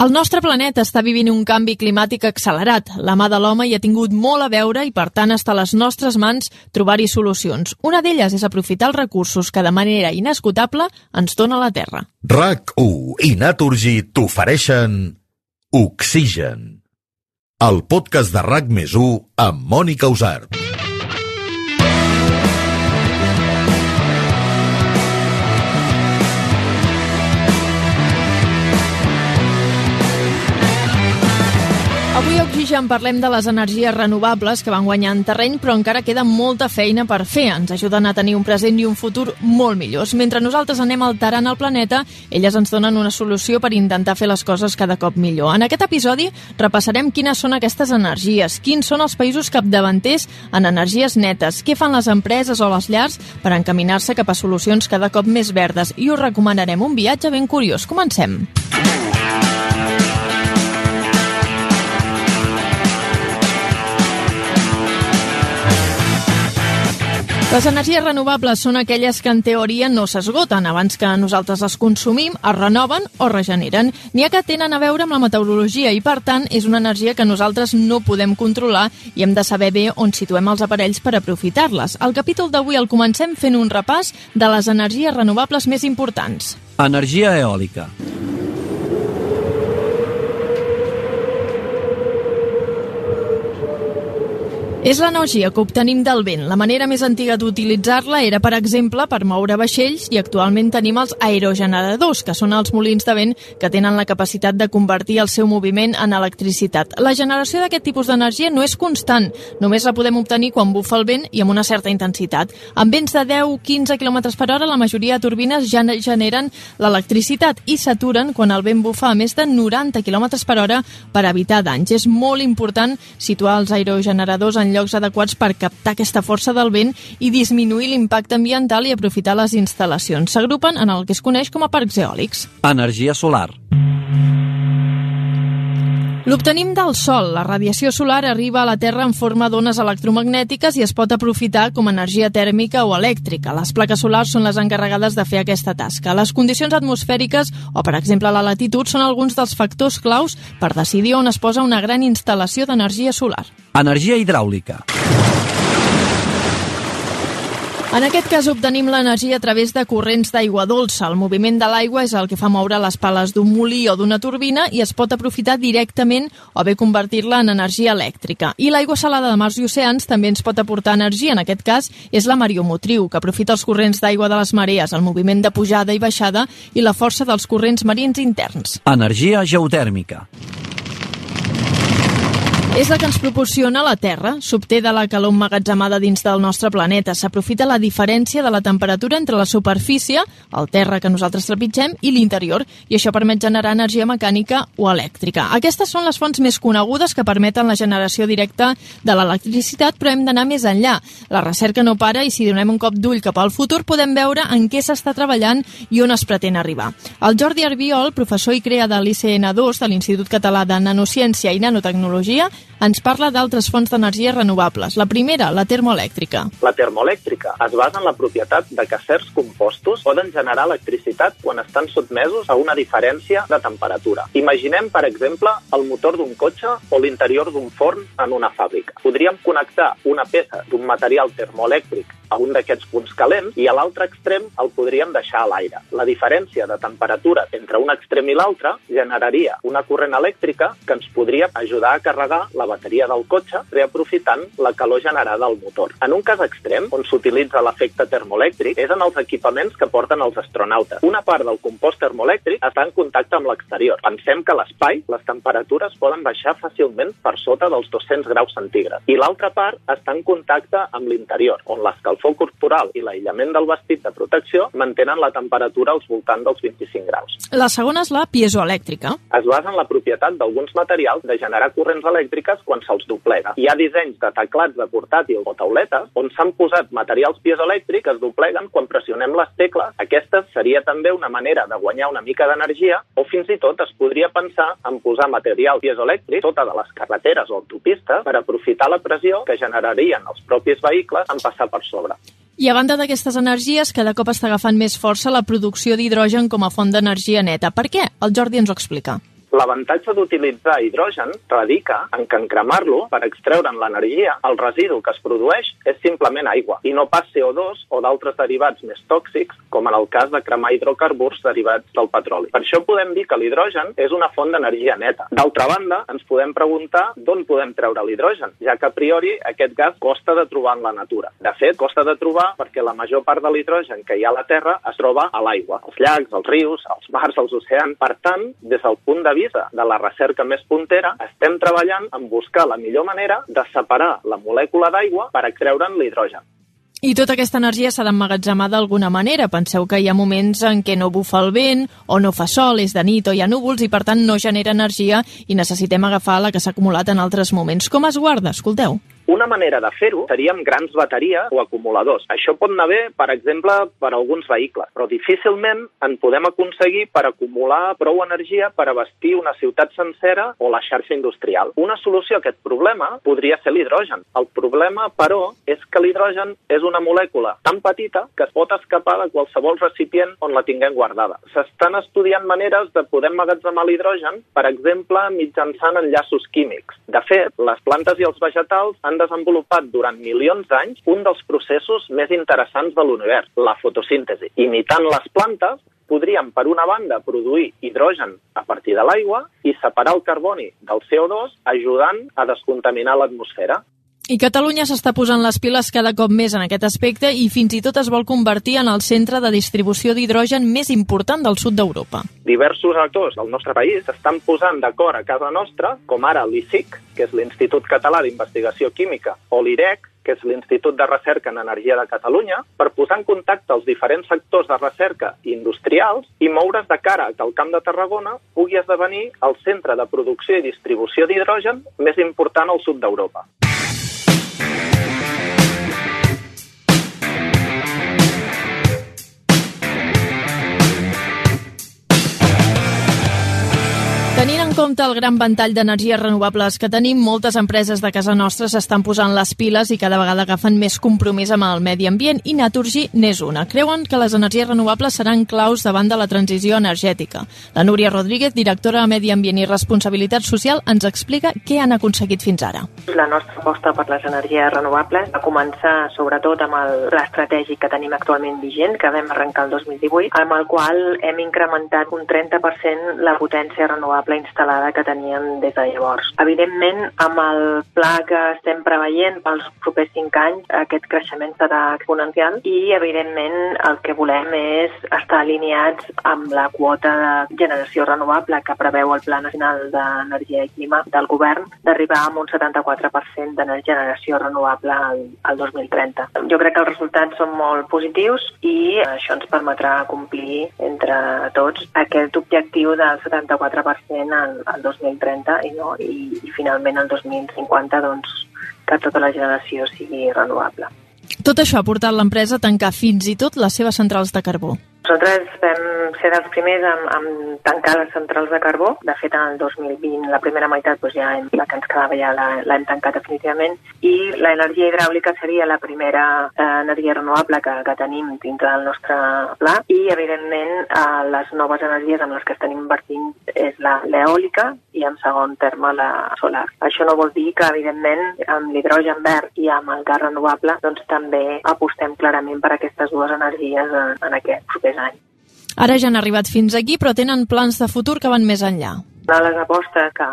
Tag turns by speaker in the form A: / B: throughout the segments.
A: El nostre planeta està vivint un canvi climàtic accelerat. La mà de l'home hi ha tingut molt a veure i, per tant, està a les nostres mans trobar-hi solucions. Una d'elles és aprofitar els recursos que de manera inesgotable ens dona la Terra.
B: RAC1 i Naturgy t'ofereixen Oxigen, el podcast de RAC més amb Mònica Usart.
A: Avui a Oxigen parlem de les energies renovables que van guanyant terreny, però encara queda molta feina per fer. Ens ajuden a tenir un present i un futur molt millors. Mentre nosaltres anem alterant el planeta, elles ens donen una solució per intentar fer les coses cada cop millor. En aquest episodi repassarem quines són aquestes energies, quins són els països capdavanters en energies netes, què fan les empreses o les llars per encaminar-se cap a solucions cada cop més verdes i us recomanarem un viatge ben curiós. Comencem. Les energies renovables són aquelles que en teoria no s'esgoten. Abans que nosaltres les consumim, es renoven o regeneren. N'hi ha que tenen a veure amb la meteorologia i, per tant, és una energia que nosaltres no podem controlar i hem de saber bé on situem els aparells per aprofitar-les. El capítol d'avui el comencem fent un repàs de les energies renovables més importants.
C: Energia eòlica.
A: És l'energia que obtenim del vent. La manera més antiga d'utilitzar-la era, per exemple, per moure vaixells i actualment tenim els aerogeneradors, que són els molins de vent que tenen la capacitat de convertir el seu moviment en electricitat. La generació d'aquest tipus d'energia no és constant, només la podem obtenir quan bufa el vent i amb una certa intensitat. Amb vents de 10-15 km per hora, la majoria de turbines ja generen l'electricitat i s'aturen quan el vent bufa a més de 90 km per hora per evitar danys. És molt important situar els aerogeneradors en llocs adequats per captar aquesta força del vent i disminuir l'impacte ambiental i aprofitar les instal·lacions. S'agrupen en el que es coneix com a parcs eòlics.
C: Energia solar.
A: L'obtenim del Sol. La radiació solar arriba a la Terra en forma d'ones electromagnètiques i es pot aprofitar com a energia tèrmica o elèctrica. Les plaques solars són les encarregades de fer aquesta tasca. Les condicions atmosfèriques o, per exemple, la latitud són alguns dels factors claus per decidir on es posa una gran instal·lació d'energia solar.
C: Energia hidràulica.
A: En aquest cas obtenim l'energia a través de corrents d'aigua dolça. El moviment de l'aigua és el que fa moure les pales d'un molí o d'una turbina i es pot aprofitar directament o bé convertir-la en energia elèctrica. I l'aigua salada de mars i oceans també ens pot aportar energia. En aquest cas és la mariomotriu, que aprofita els corrents d'aigua de les marees, el moviment de pujada i baixada i la força dels corrents marins interns.
C: Energia geotèrmica.
A: És la que ens proporciona la Terra. S'obté de la calor emmagatzemada dins del nostre planeta. S'aprofita la diferència de la temperatura entre la superfície, el terra que nosaltres trepitgem, i l'interior, i això permet generar energia mecànica o elèctrica. Aquestes són les fonts més conegudes que permeten la generació directa de l'electricitat, però hem d'anar més enllà. La recerca no para i si donem un cop d'ull cap al futur podem veure en què s'està treballant i on es pretén arribar. El Jordi Arbiol, professor i crea de l'ICN2 de l'Institut Català de Nanociència i Nanotecnologia, ens parla d'altres fonts d'energia renovables. La primera, la termoelèctrica.
D: La termoelèctrica es basa en la propietat de que certs compostos poden generar electricitat quan estan sotmesos a una diferència de temperatura. Imaginem, per exemple, el motor d'un cotxe o l'interior d'un forn en una fàbrica. Podríem connectar una peça d'un material termoelèctric a un d'aquests punts calents i a l'altre extrem el podríem deixar a l'aire. La diferència de temperatura entre un extrem i l'altre generaria una corrent elèctrica que ens podria ajudar a carregar la bateria del cotxe reaprofitant la calor generada al motor. En un cas extrem, on s'utilitza l'efecte termoelèctric, és en els equipaments que porten els astronautes. Una part del compost termoelèctric està en contacte amb l'exterior. Pensem que a l'espai les temperatures poden baixar fàcilment per sota dels 200 graus centígrads i l'altra part està en contacte amb l'interior, on l'escalfor corporal i l'aïllament del vestit de protecció mantenen la temperatura als voltants dels 25 graus.
A: La segona és la piezoelèctrica.
D: Es basa en la propietat d'alguns materials de generar corrents elèctriques quan se'ls doblega. Hi ha dissenys de teclats de portàtil o tauletes on s'han posat materials piezoelèctrics que es dobleguen quan pressionem les tecles. Aquesta seria també una manera de guanyar una mica d'energia o fins i tot es podria pensar en posar material piezoelèctric sota de les carreteres o autopistes per aprofitar la pressió que generarien els propis vehicles en passar per sobre.
A: I a banda d'aquestes energies, cada cop està agafant més força la producció d'hidrogen com a font d'energia neta. Per què? El Jordi ens ho explica.
D: L'avantatge d'utilitzar hidrogen radica en que en cremar-lo, per extreure'n l'energia, el residu que es produeix és simplement aigua i no pas CO2 o d'altres derivats més tòxics, com en el cas de cremar hidrocarburs derivats del petroli. Per això podem dir que l'hidrogen és una font d'energia neta. D'altra banda, ens podem preguntar d'on podem treure l'hidrogen, ja que a priori aquest gas costa de trobar en la natura. De fet, costa de trobar perquè la major part de l'hidrogen que hi ha a la Terra es troba a l'aigua, als llacs, als rius, als mars, als oceans. Per tant, des del punt de vista de la recerca més puntera, estem treballant en buscar la millor manera de separar la molècula d'aigua per extreure'n l'hidrogen.
A: I tota aquesta energia s'ha d'emmagatzemar d'alguna manera. Penseu que hi ha moments en què no bufa el vent, o no fa sol, és de nit o hi ha núvols i per tant no genera energia i necessitem agafar la que s'ha acumulat en altres moments. Com es guarda? Escolteu.
D: Una manera de fer-ho seria amb grans bateries o acumuladors. Això pot anar bé, per exemple, per alguns vehicles, però difícilment en podem aconseguir per acumular prou energia per abastir una ciutat sencera o la xarxa industrial. Una solució a aquest problema podria ser l'hidrogen. El problema, però, és que l'hidrogen és una molècula tan petita que es pot escapar de qualsevol recipient on la tinguem guardada. S'estan estudiant maneres de poder emmagatzemar l'hidrogen, per exemple, mitjançant enllaços químics. De fet, les plantes i els vegetals han desenvolupat durant milions d'anys un dels processos més interessants de l'univers, la fotosíntesi. Imitant les plantes, podríem, per una banda, produir hidrogen a partir de l'aigua i separar el carboni del CO2, ajudant a descontaminar l'atmosfera.
A: I Catalunya s'està posant les piles cada cop més en aquest aspecte i fins i tot es vol convertir en el centre de distribució d'hidrogen més important del sud d'Europa.
D: Diversos actors del nostre país estan posant d'acord a casa nostra, com ara l'ICIC, que és l'Institut Català d'Investigació Química, o l'IREC, que és l'Institut de Recerca en Energia de Catalunya, per posar en contacte els diferents sectors de recerca industrials i moure's de cara que el Camp de Tarragona pugui esdevenir el centre de producció i distribució d'hidrogen més important al sud d'Europa.
A: Compte el gran ventall d'energies renovables que tenim, moltes empreses de casa nostra s'estan posant les piles i cada vegada agafen més compromís amb el medi ambient i Naturgy n'és una. Creuen que les energies renovables seran claus davant de la transició energètica. La Núria Rodríguez, directora de Medi Ambient i Responsabilitat Social, ens explica què han aconseguit fins ara.
E: La nostra aposta per les energies renovables va començar sobretot amb el pla estratègic que tenim actualment vigent, que vam arrencar el 2018, amb el qual hem incrementat un 30% la potència renovable renovable instal·lada que teníem des de llavors. Evidentment, amb el pla que estem preveient pels propers 5 anys, aquest creixement serà exponencial i, evidentment, el que volem és estar alineats amb la quota de generació renovable que preveu el Pla Nacional d'Energia i Clima del govern d'arribar a un 74% de generació renovable al, al 2030. Jo crec que els resultats són molt positius i això ens permetrà complir entre tots aquest objectiu del 74% al, al 2030 i, no, i, i finalment el 2050 doncs, que tota la generació sigui renovable.
A: Tot això ha portat l'empresa a tancar fins i tot les seves centrals de carbó.
E: Nosaltres vam ser dels primers en, en tancar les centrals de carbó. De fet, en el 2020, la primera meitat, doncs ja la que ens quedava ja l'hem tancat definitivament. I l'energia hidràulica seria la primera eh, energia renovable que, que tenim dintre del nostre pla. I, evidentment, eh, les noves energies amb les que estem invertint és l'eòlica i, en segon terme, la solar. Això no vol dir que, evidentment, amb l'hidrogen verd i amb el gas renovable, doncs també apostem clarament per aquestes dues energies en, en aquest propers anys.
A: Ara ja han arribat fins aquí, però tenen plans de futur que van més enllà.
E: Una de les apostes que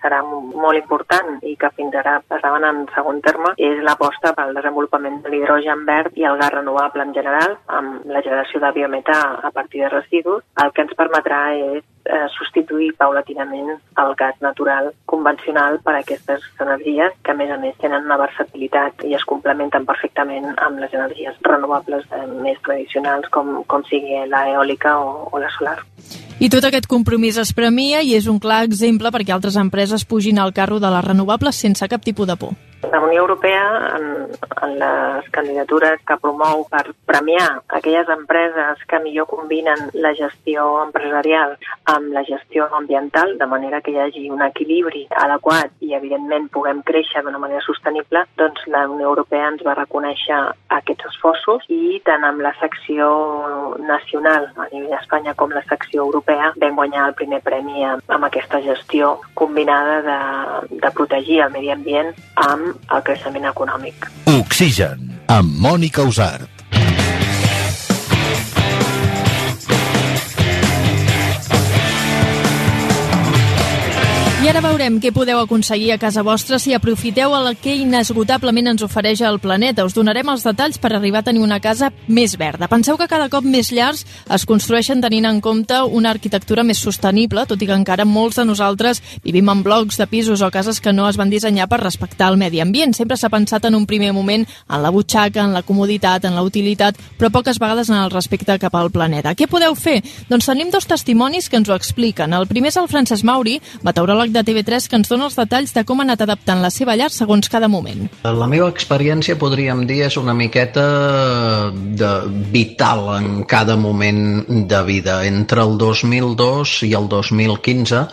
E: serà molt important i que fins ara passaven en segon terme és l'aposta pel desenvolupament de l'hidrogen verd i el gas renovable en general, amb la generació de biometà a partir de residus, el que ens permetrà és eh, substituir paulatinament el gas natural convencional per a aquestes energies que, a més a més, tenen una versatilitat i es complementen perfectament amb les energies renovables eh, més tradicionals com, com sigui l'eòlica o, o la solar.
A: I tot aquest compromís es premia i és un clar exemple perquè altres empreses pugin al carro de les renovables sense cap tipus de por.
E: La Unió Europea, en, en les candidatures que promou per premiar aquelles empreses que millor combinen la gestió empresarial amb la gestió ambiental, de manera que hi hagi un equilibri adequat i, evidentment, puguem créixer d'una manera sostenible, doncs la Unió Europea ens va reconèixer aquests esforços i tant amb la secció nacional a nivell d'Espanya com la secció europea vam guanyar el primer premi amb, amb aquesta gestió combinada de, de protegir el medi ambient amb el creixement econòmic.
B: Oxigen, amb Mònica Usart.
A: Ara veurem què podeu aconseguir a casa vostra si aprofiteu el que inesgotablement ens ofereix el planeta. Us donarem els detalls per arribar a tenir una casa més verda. Penseu que cada cop més llars es construeixen tenint en compte una arquitectura més sostenible, tot i que encara molts de nosaltres vivim en blocs de pisos o cases que no es van dissenyar per respectar el medi ambient. Sempre s'ha pensat en un primer moment en la butxaca, en la comoditat, en la utilitat, però poques vegades en el respecte cap al planeta. Què podeu fer? Doncs tenim dos testimonis que ens ho expliquen. El primer és el Francesc Mauri, meteoròleg de TV3 que ens dona els detalls de com ha anat adaptant la seva llar segons cada moment.
F: La meva experiència, podríem dir, és una miqueta de vital en cada moment de vida. Entre el 2002 i el 2015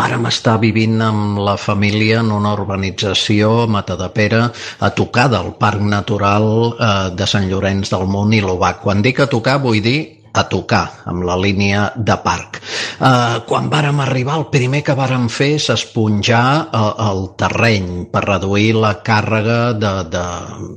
F: vàrem estar vivint amb la família en una urbanització Matadepera a tocar del Parc Natural eh, de Sant Llorenç del Munt i l'Obac. Quan dic a tocar vull dir a tocar amb la línia de parc. Uh, quan vàrem arribar, el primer que vàrem fer és esponjar uh, el terreny per reduir la càrrega de, de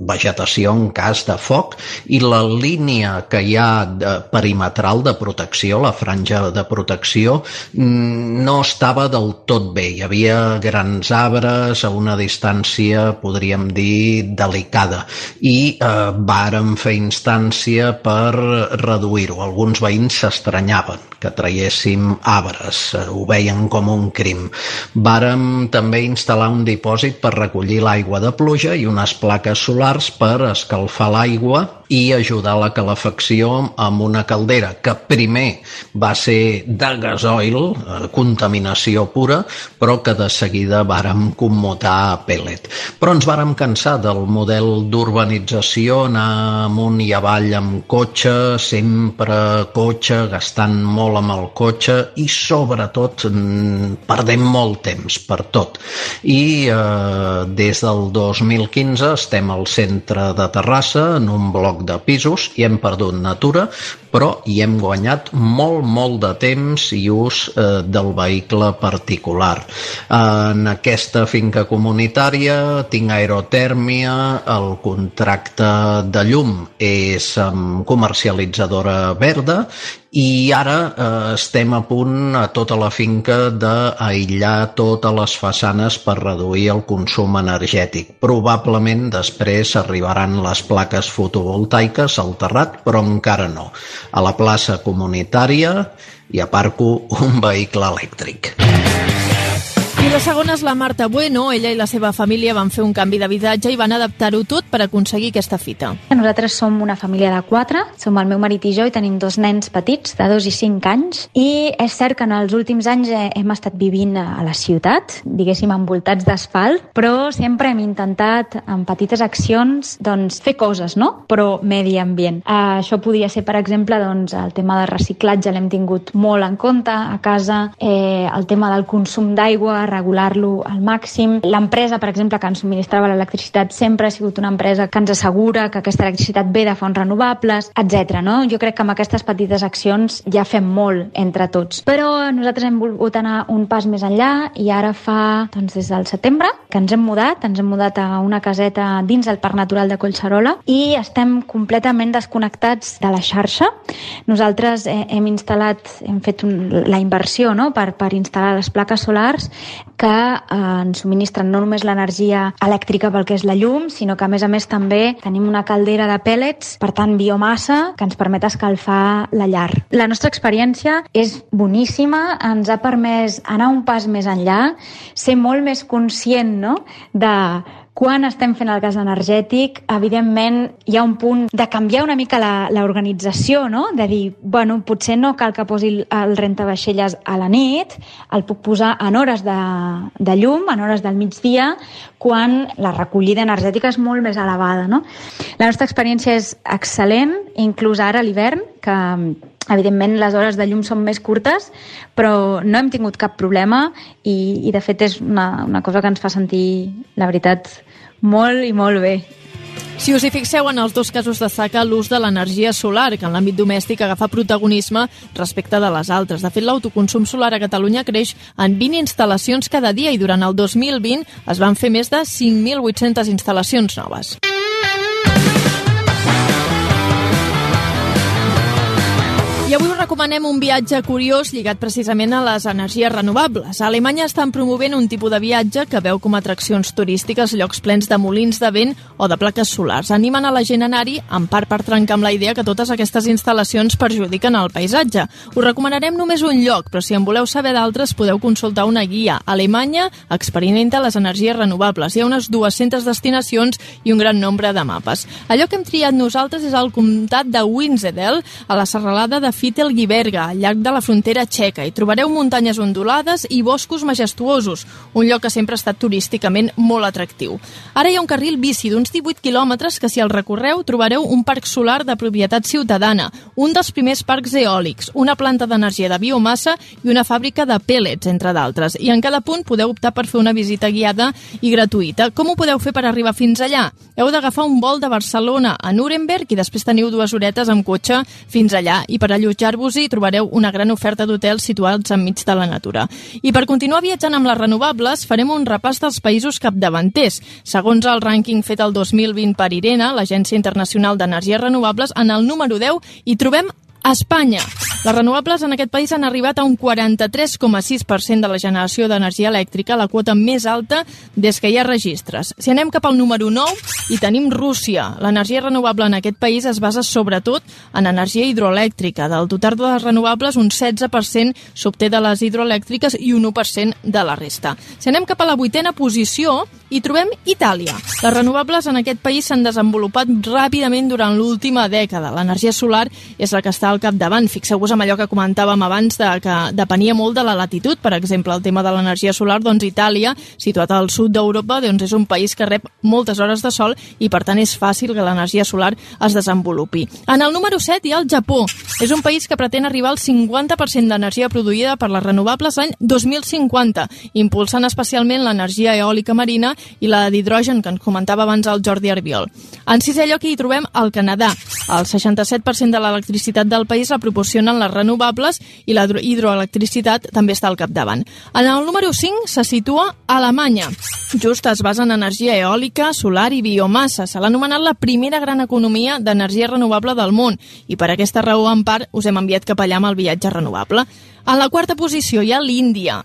F: vegetació en cas de foc i la línia que hi ha de perimetral de protecció, la franja de protecció, mm, no estava del tot bé. Hi havia grans arbres a una distància, podríem dir, delicada i uh, vàrem fer instància per reduir-ho alguns veïns s'estranyaven que traiéssim arbres, ho veien com un crim. Vàrem també instal·lar un dipòsit per recollir l'aigua de pluja i unes plaques solars per escalfar l'aigua i ajudar la calefacció amb una caldera que primer va ser de gasoil, eh, contaminació pura, però que de seguida vàrem commutar a pellet. Però ens vàrem cansar del model d'urbanització, anar amunt i avall amb cotxe, sempre cotxe, gastant molt amb el cotxe i sobretot mm, perdem molt temps per tot. I eh, des del 2015 estem al centre de Terrassa en un bloc de pisos i hem perdut natura, però hi hem guanyat molt, molt de temps i ús eh, del vehicle particular. En aquesta finca comunitària tinc aerotèrmia, el contracte de llum és amb comercialitzadora verda i ara eh, estem a punt a tota la finca d'aïllar totes les façanes per reduir el consum energètic. Probablement després arribaran les plaques fotovoltaiques al terrat, però encara no. A la plaça comunitària hi aparco un vehicle elèctric.
A: I la segona és la Marta Bueno. Ella i la seva família van fer un canvi d'habitatge i van adaptar-ho tot per aconseguir aquesta fita.
G: Nosaltres som una família de quatre, som el meu marit i jo i tenim dos nens petits de dos i cinc anys i és cert que en els últims anys hem estat vivint a la ciutat, diguéssim envoltats d'asfalt, però sempre hem intentat amb petites accions doncs, fer coses, no? però medi ambient. Uh, això podria ser, per exemple, doncs, el tema de reciclatge l'hem tingut molt en compte a casa, eh, el tema del consum d'aigua, regular-lo al màxim. L'empresa, per exemple, que ens subministrava l'electricitat sempre ha sigut una empresa que ens assegura que aquesta electricitat ve de fonts renovables, etc. No? Jo crec que amb aquestes petites accions ja fem molt entre tots. Però nosaltres hem volgut anar un pas més enllà i ara fa, doncs, des del setembre que ens hem mudat, ens hem mudat a una caseta dins del Parc Natural de Collserola i estem completament desconnectats de la xarxa. Nosaltres eh, hem instal·lat, hem fet un, la inversió no? per, per instal·lar les plaques solars que eh, ens subministren no només l'energia elèctrica pel que és la llum, sinó que a més a més també tenim una caldera de pèl·lets, per tant biomassa, que ens permet escalfar la llar. La nostra experiència és boníssima, ens ha permès anar un pas més enllà, ser molt més conscient no? de Quan estem fent el gas energètic, evidentment hi ha un punt de canviar una mica l'organització, no? de dir, bueno, potser no cal que posi el rentavaixelles a la nit, el puc posar en hores de, de llum, en hores del migdia, quan la recollida energètica és molt més elevada. No? La nostra experiència és excel·lent, inclús ara a l'hivern, que evidentment les hores de llum són més curtes, però no hem tingut cap problema i, i de fet és una, una cosa que ens fa sentir, la veritat, molt i molt bé.
A: Si us hi fixeu, en els dos casos destaca l'ús de l'energia solar, que en l'àmbit domèstic agafa protagonisme respecte de les altres. De fet, l'autoconsum solar a Catalunya creix en 20 instal·lacions cada dia i durant el 2020 es van fer més de 5.800 instal·lacions noves. I avui us recomanem un viatge curiós lligat precisament a les energies renovables. A Alemanya estan promovent un tipus de viatge que veu com atraccions turístiques llocs plens de molins de vent o de plaques solars. Animen a la gent a anar-hi, en part per trencar amb la idea que totes aquestes instal·lacions perjudiquen el paisatge. Us recomanarem només un lloc, però si en voleu saber d'altres podeu consultar una guia. Alemanya experimenta les energies renovables. Hi ha unes 200 destinacions i un gran nombre de mapes. Allò que hem triat nosaltres és el comtat de Winsedel, a la serralada de Fittel-Giberga, al llarg de la frontera txeca. Hi trobareu muntanyes ondulades i boscos majestuosos, un lloc que sempre ha estat turísticament molt atractiu. Ara hi ha un carril bici d'uns 18 quilòmetres que si el recorreu trobareu un parc solar de propietat ciutadana, un dels primers parcs eòlics, una planta d'energia de biomassa i una fàbrica de pellets, entre d'altres. I en cada punt podeu optar per fer una visita guiada i gratuïta. Com ho podeu fer per arribar fins allà? Heu d'agafar un vol de Barcelona a Nuremberg i després teniu dues horetes amb cotxe fins allà. I per allotjar-vos-hi trobareu una gran oferta d'hotels situats enmig de la natura. I per continuar viatjant amb les renovables, farem un repàs dels països capdavanters. Segons el rànquing fet el 2020 per IRENA, l'Agència Internacional d'Energies Renovables, en el número 10 hi trobem a Espanya, les renovables en aquest país han arribat a un 43,6% de la generació d'energia elèctrica, la quota més alta des que hi ha registres. Si anem cap al número 9, hi tenim Rússia. L'energia renovable en aquest país es basa sobretot en energia hidroelèctrica. Del total de les renovables, un 16% s'obté de les hidroelèctriques i un 1% de la resta. Si anem cap a la vuitena posició, hi trobem Itàlia. Les renovables en aquest país s'han desenvolupat ràpidament durant l'última dècada. L'energia solar és la que està al capdavant. Fixeu-vos amb allò que comentàvem abans de que depenia molt de la latitud, per exemple, el tema de l'energia solar, doncs Itàlia, situat al sud d'Europa, doncs és un país que rep moltes hores de sol i per tant és fàcil que l'energia solar es desenvolupi. En el número 7 hi ha el Japó. És un país que pretén arribar al 50% d'energia produïda per les renovables l'any 2050, impulsant especialment l'energia eòlica marina i la d'hidrogen, que ens comentava abans el Jordi Arbiol. En sisè lloc hi trobem el Canadà. El 67% de l'electricitat del país la proporcionen les renovables i la hidroelectricitat també està al capdavant. En el número 5 se situa Alemanya. Just es basa en energia eòlica, solar i biomassa. Se l'ha anomenat la primera gran economia d'energia renovable del món i per aquesta raó, en part, us hem enviat cap allà amb el viatge renovable. En la quarta posició hi ha l'Índia.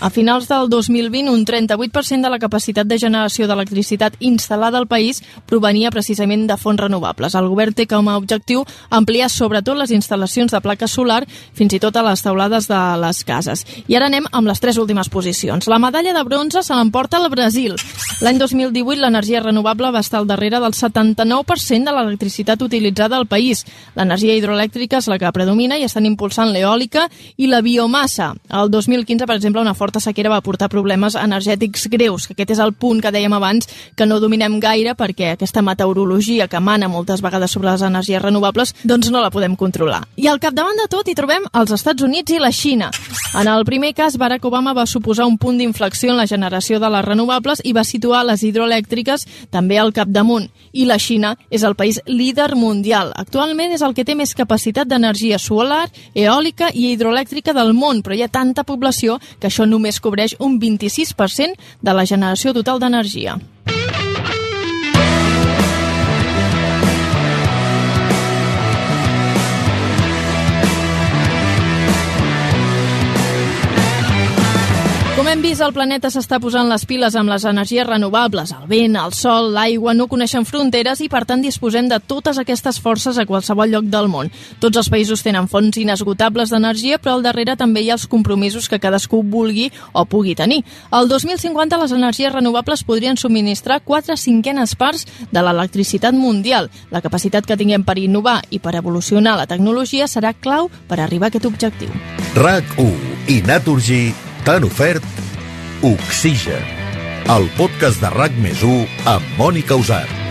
A: A finals del 2020, un 38% de la capacitat de generació d'electricitat instal·lada al país provenia precisament de fonts renovables. El govern té com a objectiu ampliar sobretot les instal·lacions de placa solar fins i tot a les taulades de les cases. I ara anem amb les tres últimes posicions. La medalla de bronze se l'emporta el Brasil. L'any 2018 l'energia renovable va estar al darrere del 79% de l'electricitat utilitzada al país. L'energia hidroelèctrica és la que predomina i estan impulsant l'eòlica i la biomassa. El 2015, per exemple, una forta sequera va portar problemes energètics greus, que aquest és el punt que dèiem abans, que no dominem gaire perquè aquesta meteorologia que mana moltes vegades sobre les energies renovables, doncs no la podem controlar. I al capdavant de tot hi trobem els Estats Units i la Xina. En el primer cas, Barack Obama va suposar un punt d'inflexió en la generació de les renovables i va situar les hidroelèctriques també al capdamunt. I la Xina és el país líder mundial. Actualment és el que té més capacitat d'energia solar, eòlica i hidroelèctrica del món, però hi ha tanta població que això no només cobreix un 26% de la generació total d'energia. Com hem vist, el planeta s'està posant les piles amb les energies renovables. El vent, el sol, l'aigua no coneixen fronteres i, per tant, disposem de totes aquestes forces a qualsevol lloc del món. Tots els països tenen fonts inesgotables d'energia, però al darrere també hi ha els compromisos que cadascú vulgui o pugui tenir. El 2050 les energies renovables podrien subministrar 4 cinquenes parts de l'electricitat mundial. La capacitat que tinguem per innovar i per evolucionar la tecnologia serà clau per arribar a aquest objectiu.
B: RAC1 i Naturgy t'han ofert Oxigen, el podcast de RAC més amb Mònica Usart.